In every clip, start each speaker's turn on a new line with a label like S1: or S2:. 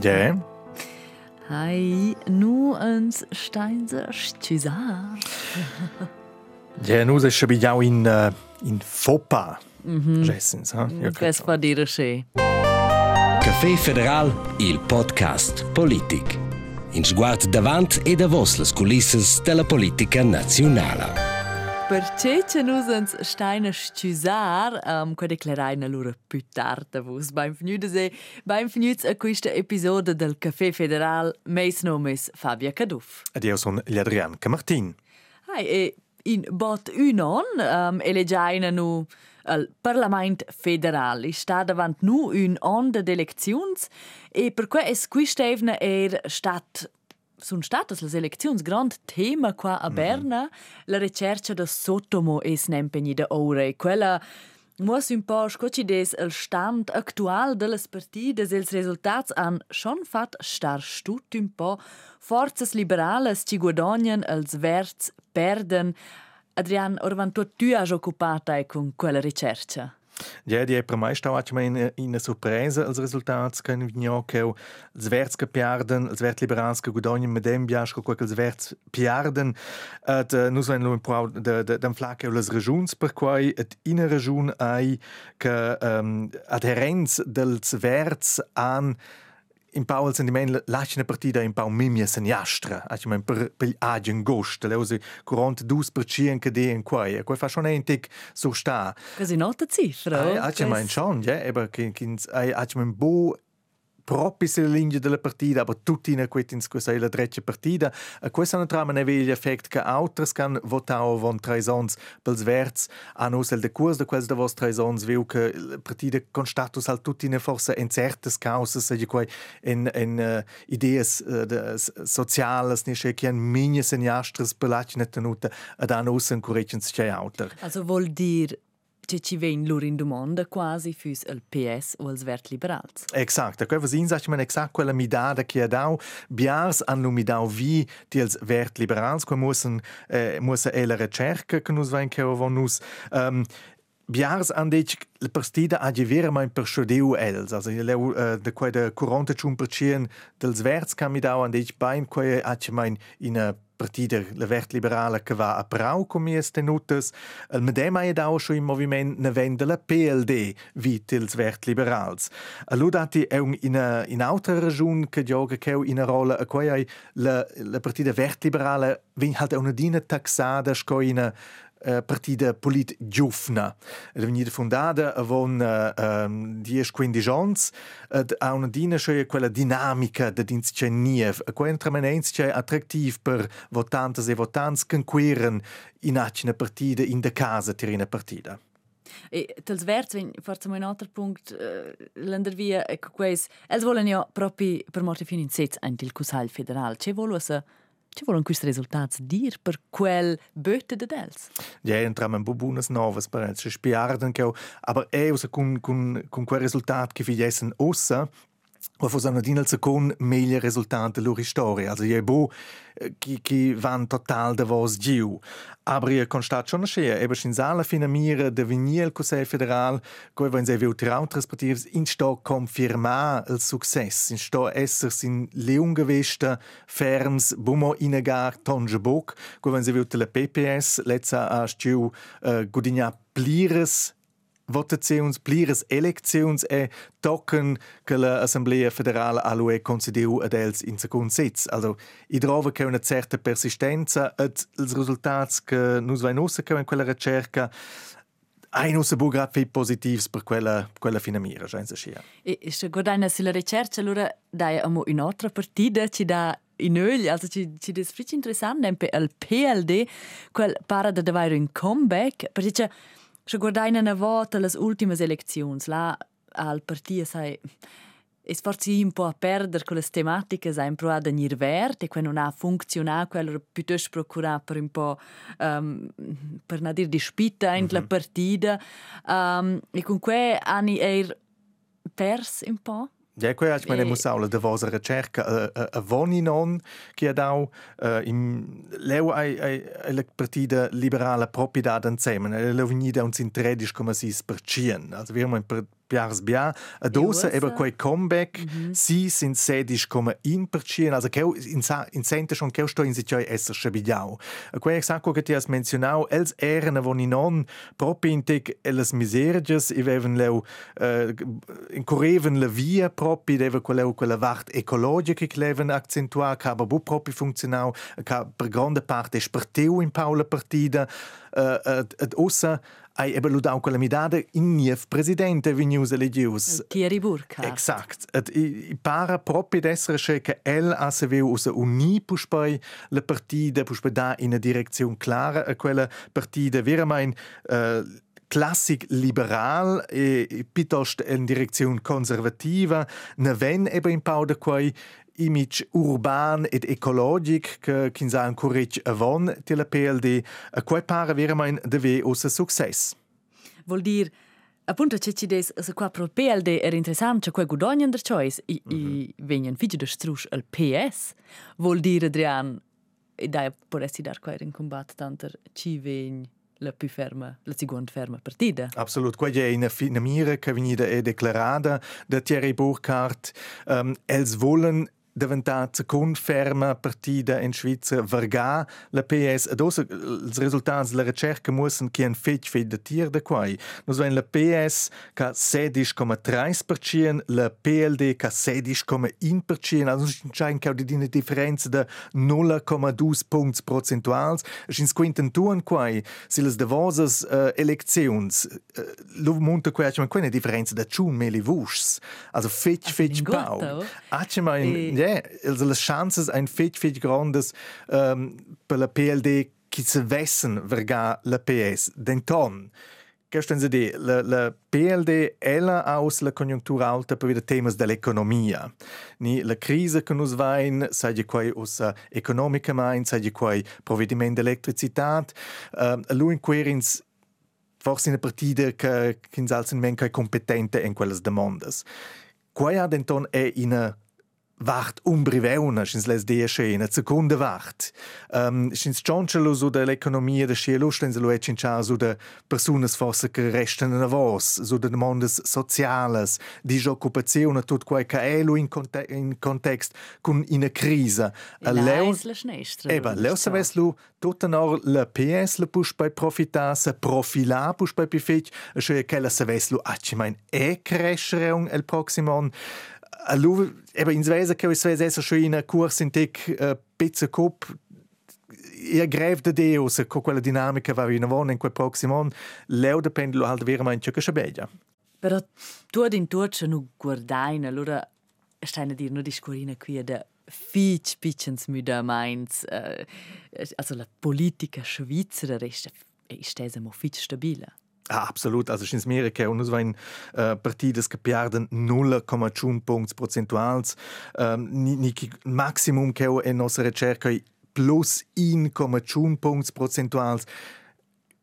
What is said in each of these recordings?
S1: Ja.
S2: Hai nu uns steinser Schüsar.
S1: Ja, nu ist schon auch in, uh, in Fopa. Mhm. Jessens, ha? Ja,
S2: Das fa dire sche.
S3: Café Federal, il podcast Politik. In sguard davant e davos las culisses della politica nazionale.
S2: Nus uns steiner Schüsar, um, qua declaraina lura più tarda vos. Beim vnude se, beim vnuds a questa episode del Café Federal, meis nomes Fabia Caduff.
S1: Ed io sono l'Adrian Camartin.
S2: Hai, e in bot unon, um, elegiaina nu al Parlament Federal. I sta davant nu un onda d'elecziuns e per qua es quistevna er stat sun statas las elecziuns grand tema qua a Berna, la ricerca da Sotomo es nempegni da ore. Quella Muos un po' scocides il stand actual delles partidas els resultats han schon fat star stut un po' forzas liberales ci guadagnan els verts perden. Adrian, orvan tu tu has occupata con quella ricerca?
S1: Ja, die mai stau acima in, in surpresa als resultats können els verts che pierden, els verts liberals che guadagnen medem biasco quel els verts pierden. Et uh, nus ven lo prou de de de flac les regions per quai et in a region in Pau al sentiment lascia una partita in Pau mimia sen jastra, also mein per per agen gost, le usi 42% che de in quai, e fa schon ein tic so sta.
S2: Quasi nota cifra.
S1: Ah, also mein schon, ja, aber kin kin also mein bo proprio sulla linea della partita, aber tutti in questa in la treccia partita. A questo non trama ne vegli effect che altri can votare von tre sons pels verts hanno usel de curs de quels de vos tre sons viu che la partita con status al tutti ne forse in certes causas se quei in in uh, ideas uh, de sociales ne che che migne seniastres per la tenuta ad hanno usen corrections che altri.
S2: Also vuol dire che ci ven lur in domanda quasi füs il PS o els vert liberals.
S1: Exakt, quei vasin sagt man exakt quella midada che dau. Biars hanno mi dau vi di els vert liberals, quei mussen eh, mussa e la ricerca che nus vain che von nus. Um, Biars han dit la partida ha di vera mein per schodeu els, also leu uh, de quei de 40 dels verts kam mi dau han dit beim quei ha mein in a partida la vert liberala che va a prau come es tenutas, el medem ha dau scho im moviment ne vende la PLD vit ils vert liberals. A ludati è un in in altra region che gioca che in a rola a quei la la partida vert liberala vin halt una dina taxada sco in a Uh, partida polit giufna. Venuta fondata avon um, 10-15 ans ha una dina che quella dinamica de dins c'è niev, a quella tramenenz c'è attrattiv per votantes e votants che inquiren in acina partida in de casa tirina partida.
S2: E tels verts, wenn forse un altro punto, uh, l'andar via, ecco quais, els volen ja proprio per morte fin in sez anche il Cusal federal. Ce volo sa Ci volen questi risultati dir per quel böte de dels?
S1: Ja, entriamo in buonas novas per ens, spiarden che aber è usa con con con quel risultato che vi essen ossa o fos una dinal secon meglio risultante loro storia. Also je bo ki ki van total de vos giu. Aber ihr constat schon sche, eben in sala fina mira de venir il Consiglio federal, coi wenn se viu trau transportivs in sto confirma il success, in sto esser sin leungewesta ferms bumo inegar tonge bok, coi wenn se viu la PPS, letza a stiu uh, gudigna plires votaziuns, pliras elecziuns e tocken che l'Assemblea federale a lui concediu ad els in secund sitz. Also, i trova che una certa persistenza ed els resultats che nussa che in quella ricerca hai nussa bu grad fi positivs per quella, quella fina mira, senza scia.
S2: E se guardaina sulla ricerca, allora dai amo un'altra partita, ci dà in öl, also ci, ci des interessant, il PLD, quel para da davvero in comeback, perché Se guardaina na volta le ultime elezioni, là al partito sai es forse un po' a perdere con le tematiche, sai, provato a venire verde, e non ha funzionato, quello piuttosto procurato per un po', um, per non dire, di spita in mm -hmm. la partita. Um, e con cui hanno er perso un po'.
S1: Meine muss auch de vosa ricerca a, a, a voni non che ha dau uh, im leu ai ai la partida liberale propriedad insieme leu venida uns in tredisch come si spercien. Also wir haben Piars Bia, ad ossa eben quei comeback, mhm. si sind sedisch come in percien, also keu in in sente schon keu sto in sich esser schabidiau. Quei exaco che ti has menzionau, els erene von in on propintig elas miseriges, i veven leu uh, in correven la via propi, deve quelleu quella vart ecologica che leven accentuar, ca bu propi funzionau, ca per grande parte sparteu in paula partida, uh, ad, ad ossa ai eben ludau quella midada in niev presidente vegnius elegius.
S2: Thierry Burkhardt.
S1: Exakt. Et i, para propi d'essere che che el veu usa uni puspai la partida puspai da in una direzione clara a quella partida veramente uh, classic liberal e piuttosto in direzione conservativa, ne ven eben in pau da quei image urban ed ecologic che kinsa un correc avon de la PLD, a quai para veramente deve ossa success.
S2: Vuol dir appunto che ci des se qua pro PLD era interessante quei gudognen der choice i, mm -hmm. i venien figi de strusch al PS. Vuol dire Adrian e dai poresti dar quai in combat tanter ci vegn la più ferma, la seconda ferma partita.
S1: Absolut, quella è una, una mira che è declarata da Thierry Burkhardt. Um, els wollen diventata conferma partida in Svizzera vergà la PS ed osa els resultats della ricerca mussen che un fetch fet de tir de quai. Nus vein la PS ca 16,3%, la PLD ca 16,1%, also schein che di una differenza de 0,2 punts procentuals. Schins quinten tuan quai, si les devosas uh, eleczions, uh, lu munta quai, ma una differenza de ciun meli vuschs. Also fetch, fetch pau. Ace ma in, ja, also le chances ein fetg fetg grandes um, per PLD qui se vessen la PS denton Gestern Sie die, PLD ella aus la conjuntura alta per wieder temas dell'economia. Ni la crisi che nus vain, sai quai us economica main, sai quai provvediment d'elettricitat, uh, lui in querins forse in partida che che salsen men competente in quelles demandas. Quai ha denton è in Wacht umbriveuna, schins les die schena, seconda wacht. Um, schins cioncelo su de l'economia de schia lustens lo ecin cha su de personas forse che restano na vos, su de demandas sociales, disoccupazione, tut quai ca elo in, conte in context con una crisa.
S2: Leu, Eba,
S1: leu saves lu tutta nor la PS la push bei profita, se profila push bei pifec, schia che la saves lu acimain e crescerung el proximon, a lu eben in Svesa che es essa schon in kurs in tek uh, pizza cop e greve de Deus con quella dinamica va in avon in quel prossimo anno leo dipende lo halt veramente che scia
S2: però tu ad in turcia nu guardaina allora stai a dire no discorina qui da fitch pitchens müda meins also la politica svizzera resta è stesa mo fitch stabile
S1: Ah, absolut, also schins mere che unus vain uh, partidas che pierden 0,1 punts procentuals, um, ni, ni maximum che è nostra ricerca plus 1,1 punts procentuals.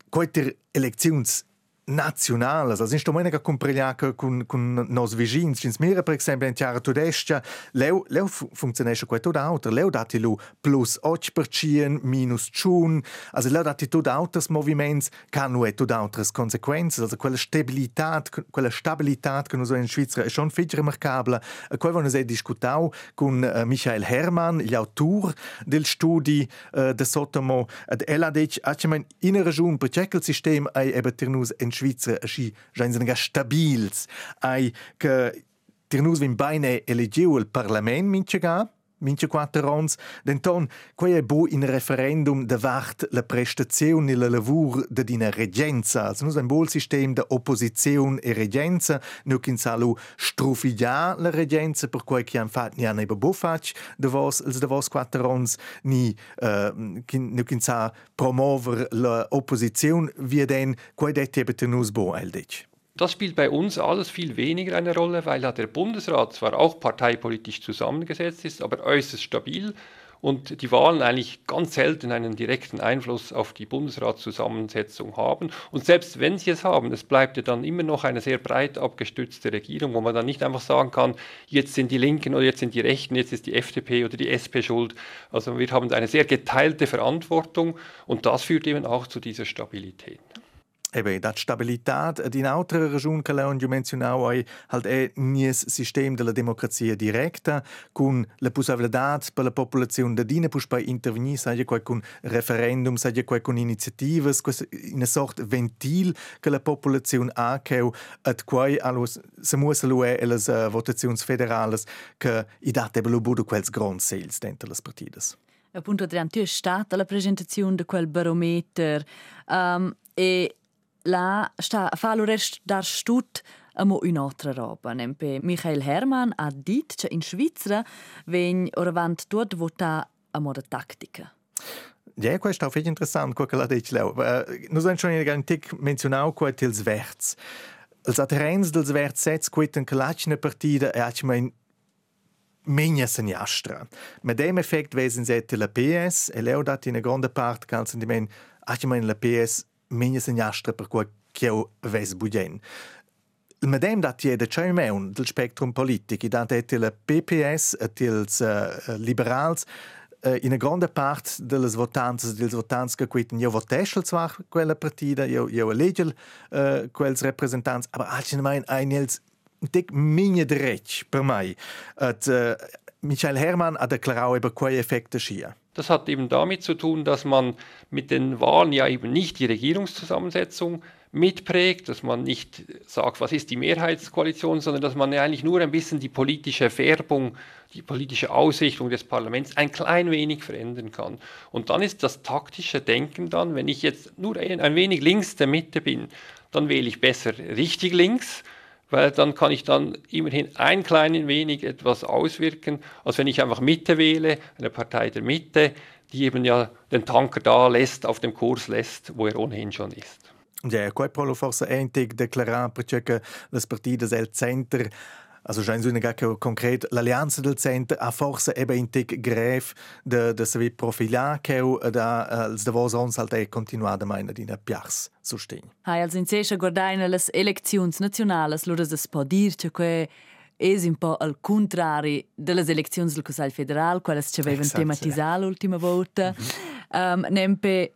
S1: Quater eleczions nacionales. Also, nicht mehr compregliaca con, con nos vicins. Cins mira, per esempio, in Chiara Tudestia, leu, leu funzionesce quei tot auter. Leu dati lu plus 8% minus ciun. Also, leu dati tot auters moviments, can nu e tot auters consequences. Also, quella stabilitat, quella stabilitat che noi in Svizzera è schon fitch remarcabile. Quei vanno se discutau con uh, Michael Hermann, l'autor del studi uh, de Sotomo. Ed ella ha detto, in una regione, perché il sistema è eben ternus in Svizra aschi già stabils, ai che tirnus vin baine elegiu il Parlament mince mince quattro rons, denton quei è bu in referendum de vart la prestazione e la lavur de dina regenza, also nus ein bol sistem de opposizione e regenza, nu kin salu strufigia la regenza per quei che han fat ni an eba bufac de vos els de vos quattro rons ni uh, kin, nu kin sa promover la opposizione wie den quei det ebe tenus bo eldich.
S4: Das spielt bei uns alles viel weniger eine Rolle, weil der Bundesrat zwar auch parteipolitisch zusammengesetzt ist, aber äußerst stabil und die Wahlen eigentlich ganz selten einen direkten Einfluss auf die Bundesratszusammensetzung haben. Und selbst wenn sie es haben, es bleibt ja dann immer noch eine sehr breit abgestützte Regierung, wo man dann nicht einfach sagen kann, jetzt sind die Linken oder jetzt sind die Rechten, jetzt ist die FDP oder die SP schuld. Also wir haben eine sehr geteilte Verantwortung und das führt eben auch zu dieser Stabilität.
S1: Eben, dat stabilitat ad in ragiun che l'ho menzionau è halt è nies sistem della democrazia diretta con la possibilità per la popolazione da dina pus per intervenire sai quai con referendum sai quai con iniziativas una sorta ventil che la popolazione ha che ad quai allo se musa lo è le uh, votazioni federali che i date bello budo quels grand sales dentro le partidas.
S2: Appunto, Adrian, tu è stata la presentazione di quel barometer um, e la sta fa lo rest dar stut amo un'altra roba. Nempe Michael Hermann ha dit che in Svizzera ven oravant dort vota a moda tattica.
S1: Ja, questo è molto interessante, quello che l'ha detto lei. Uh, noi abbiamo schon in tic menzionato quello dels verts. Els aterrens dels verts sets quitten che l'acina partida e acima in Menja senjastra. Med dem effekt vesen sette la PS e leo dat in a grande part calzandimen acima in la PS menja senjastra per quel che eu ves budien. Il medem dat je de chai meun del spectrum politic, dat et la PPS et ils uh, liberals uh, in a grande part delles votantes dels votants che quitten io voteschel zwar quella partida, io io elegel uh, quels representants, aber alcin mein ein els dick minje dretsch per mai. Et uh, Michael Hermann ha declarau über quei effekte schia.
S4: Das hat eben damit zu tun, dass man mit den Wahlen ja eben nicht die Regierungszusammensetzung mitprägt, dass man nicht sagt, was ist die Mehrheitskoalition, sondern dass man eigentlich nur ein bisschen die politische Färbung, die politische Ausrichtung des Parlaments ein klein wenig verändern kann. Und dann ist das taktische Denken dann, wenn ich jetzt nur ein wenig links der Mitte bin, dann wähle ich besser richtig links weil dann kann ich dann immerhin ein klein wenig etwas auswirken, als wenn ich einfach Mitte wähle, eine Partei der Mitte, die eben ja den Tanker da lässt, auf dem Kurs lässt, wo er ohnehin schon ist.
S1: Ja, quei Polo forse entig declarar perché las partidas el center Also scheint so eine konkret l'allianza del center a forse eben in tic gref de de se profilar che da als de vos ons halt e continuada meine dina piars sustegn.
S2: Hai als in sescha guardaina las eleczions nationales lo das po dir che que es un po' al contrari delle elezioni del Consiglio federale, quelle che avevano tematizzato l'ultima volta. Um, nempe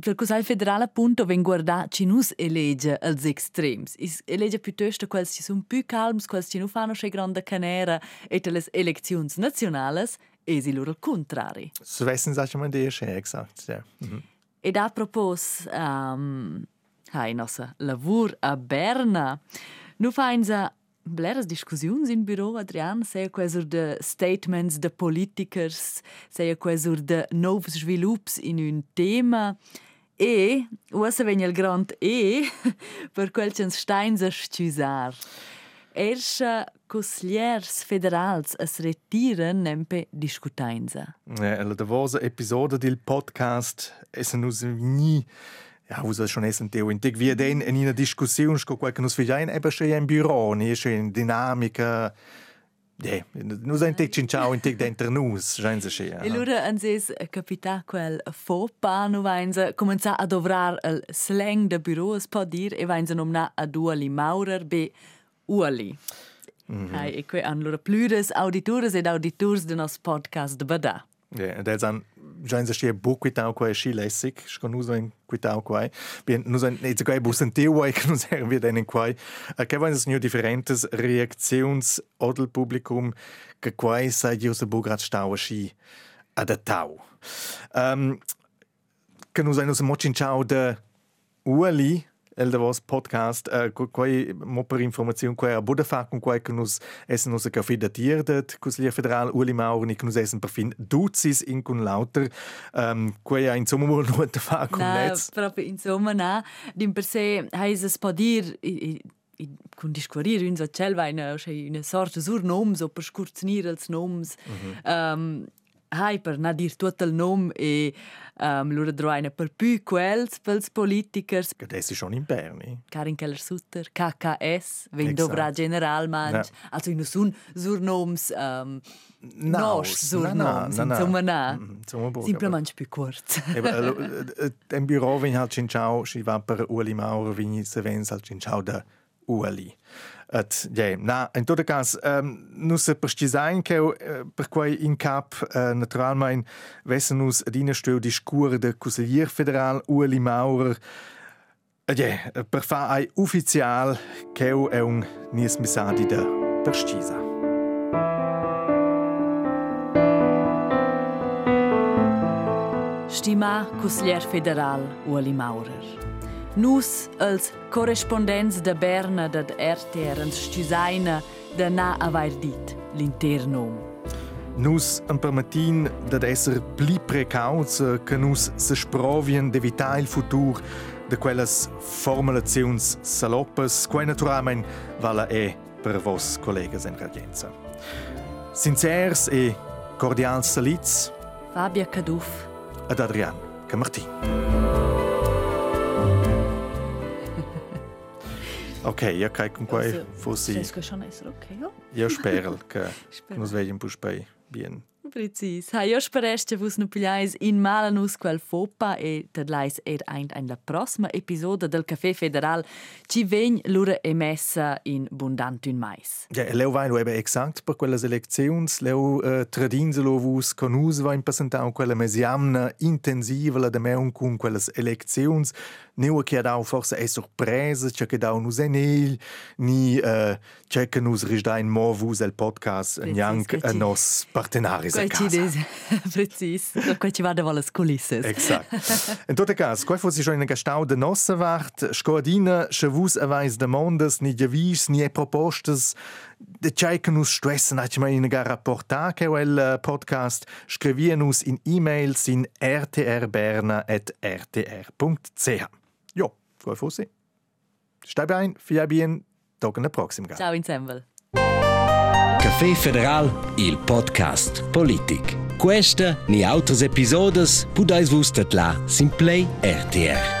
S2: Per Consiglio federale appunto ven guarda ci nus elegge als extrems. Is elegge piuttosto quels ci sun più calms, quels ci nu fanno sche grande canera e te les eleczions nationales e si loro al contrari.
S1: So wessen sa man de sche exakt, ja.
S2: Mhm. Ed a propos um, hai nossa lavur a Berna. Nu fainza bleras discussiuns in bureau, Adrian, seja quesur de statements de politikers, seja quesur de novs svilups in un tema. E, uossa vegna il grand E, per quel cens steins a scusar. Erscha consigliers federals es retiren nempe discutainza.
S1: Ja, la davosa episode del podcast es nus ni ja, usa schon essen teo in wie den in einer Diskussion sco quel che nus figein eben schon in Büro, ni schon dinamica Ja, nu sein tek cinciao in tek dentro nus, schein se schea.
S2: E lura an ses capita quel fopa nu vainza comenza a dovrar el slang de bureaus po dir e vainza nomna a duali maurer be uali. Mm -hmm. Hai, e que an lura plures auditores ed auditors de nos podcast de bada.
S1: Ja, elsan già se stia bu quitau quai schi lessig, sco nus ein quitau quai. Bien, nus ein ne quai bu sentiu quai che nus er wir denen quai. Che van es nu differentes reaktions odel publikum che quai sai dio se bu grad stau schi adattau. Um, che nus ein us mocin ciao el vos podcast uh, quai mo per informazione quai a buda fa con quai che nus essen nus ca fidatier det Consigliere federal Uli Maurer ni nus essen per fin duzis in con lauter. Um, quai a insomma mo no da fa con netz
S2: proprio insomma na. Dim per se heis es podir con discurir uns a cel vai una, una sorta surnoms o per scurzunir els noms. Mm -hmm. um, hai per na dir tot il nom e um, lura droina per più quels pels politikers.
S1: Che adesso schon in Berni.
S2: Karin Keller Sutter, KKS, wenn dovra general manch. Ja. Also in sun surnoms um, nos surnoms, na, na, insomma na. Mm, Simplement più kurz.
S1: Im Büro, wenn halt cinciao, si va per Uli Maurer, wenn se vens halt cinciao da Uli. Et, ja, na, in tot cas, um, nus se precisain che uh, per quai in cap uh, naturalmein vessen nus ad ina steu discur de Consiglier federal Ueli Maurer Ja, per fare ufficiale che è un nies messaggi da per scisa.
S2: Stima Cuslier Federal Ueli Maurer. Nus als correspondents de Berna dat RTR ens stiusaina de na avair dit l'interno.
S1: Nus en permettin dat esser pli precauts che nus se sprovien d'evitar il futur de quelles formulaziuns saloppes, quai naturalmein vala è per vos collegas en radienza. Sincers e cordials salits
S2: Fabia Caduf.
S1: ad Adrian Camartin. Ok, io cai con quai fossi...
S2: Esser okay, ja?
S1: Io spero che nos vediamo poi spei bien.
S2: Precis. Ha io spereste vus nu pigliais in malanus quel fopa e tad lais er ein ein la prossima episoda del Café Federal. Ci vegn lura emessa in bundant un mais.
S1: Ja, leu vai lo eben exakt per quelle eleczions, leu uh, tradinselo vus con us va impasentau quella mesiamna intensiva la de meun cun quelles eleczions, neu che dau forse è sorpresa, c'è che dau nus enel, ni uh, c'è che nus risdain mo vus el podcast nianc a nos partenaris a
S2: Quai ci
S1: casa.
S2: des precis. Quai ci vada volas culisses.
S1: Exakt. In tot cas, quai fossi schon in gastau de nossa vart, scordina, che vus avais demandas, ni javis, ni e propostas, de tgei che nus stressen, hat ma in gar rapportar che quel eh, podcast, scrivienus in e-mails in rtrberna.rtr.ch. Jo, quai fossi. Stai bien, fia bien, togen la proxim gala.
S2: Ciao ensemble.
S3: Café Federal, il podcast politic. Questa ni autres episodes pudais vus la Simplay RTR.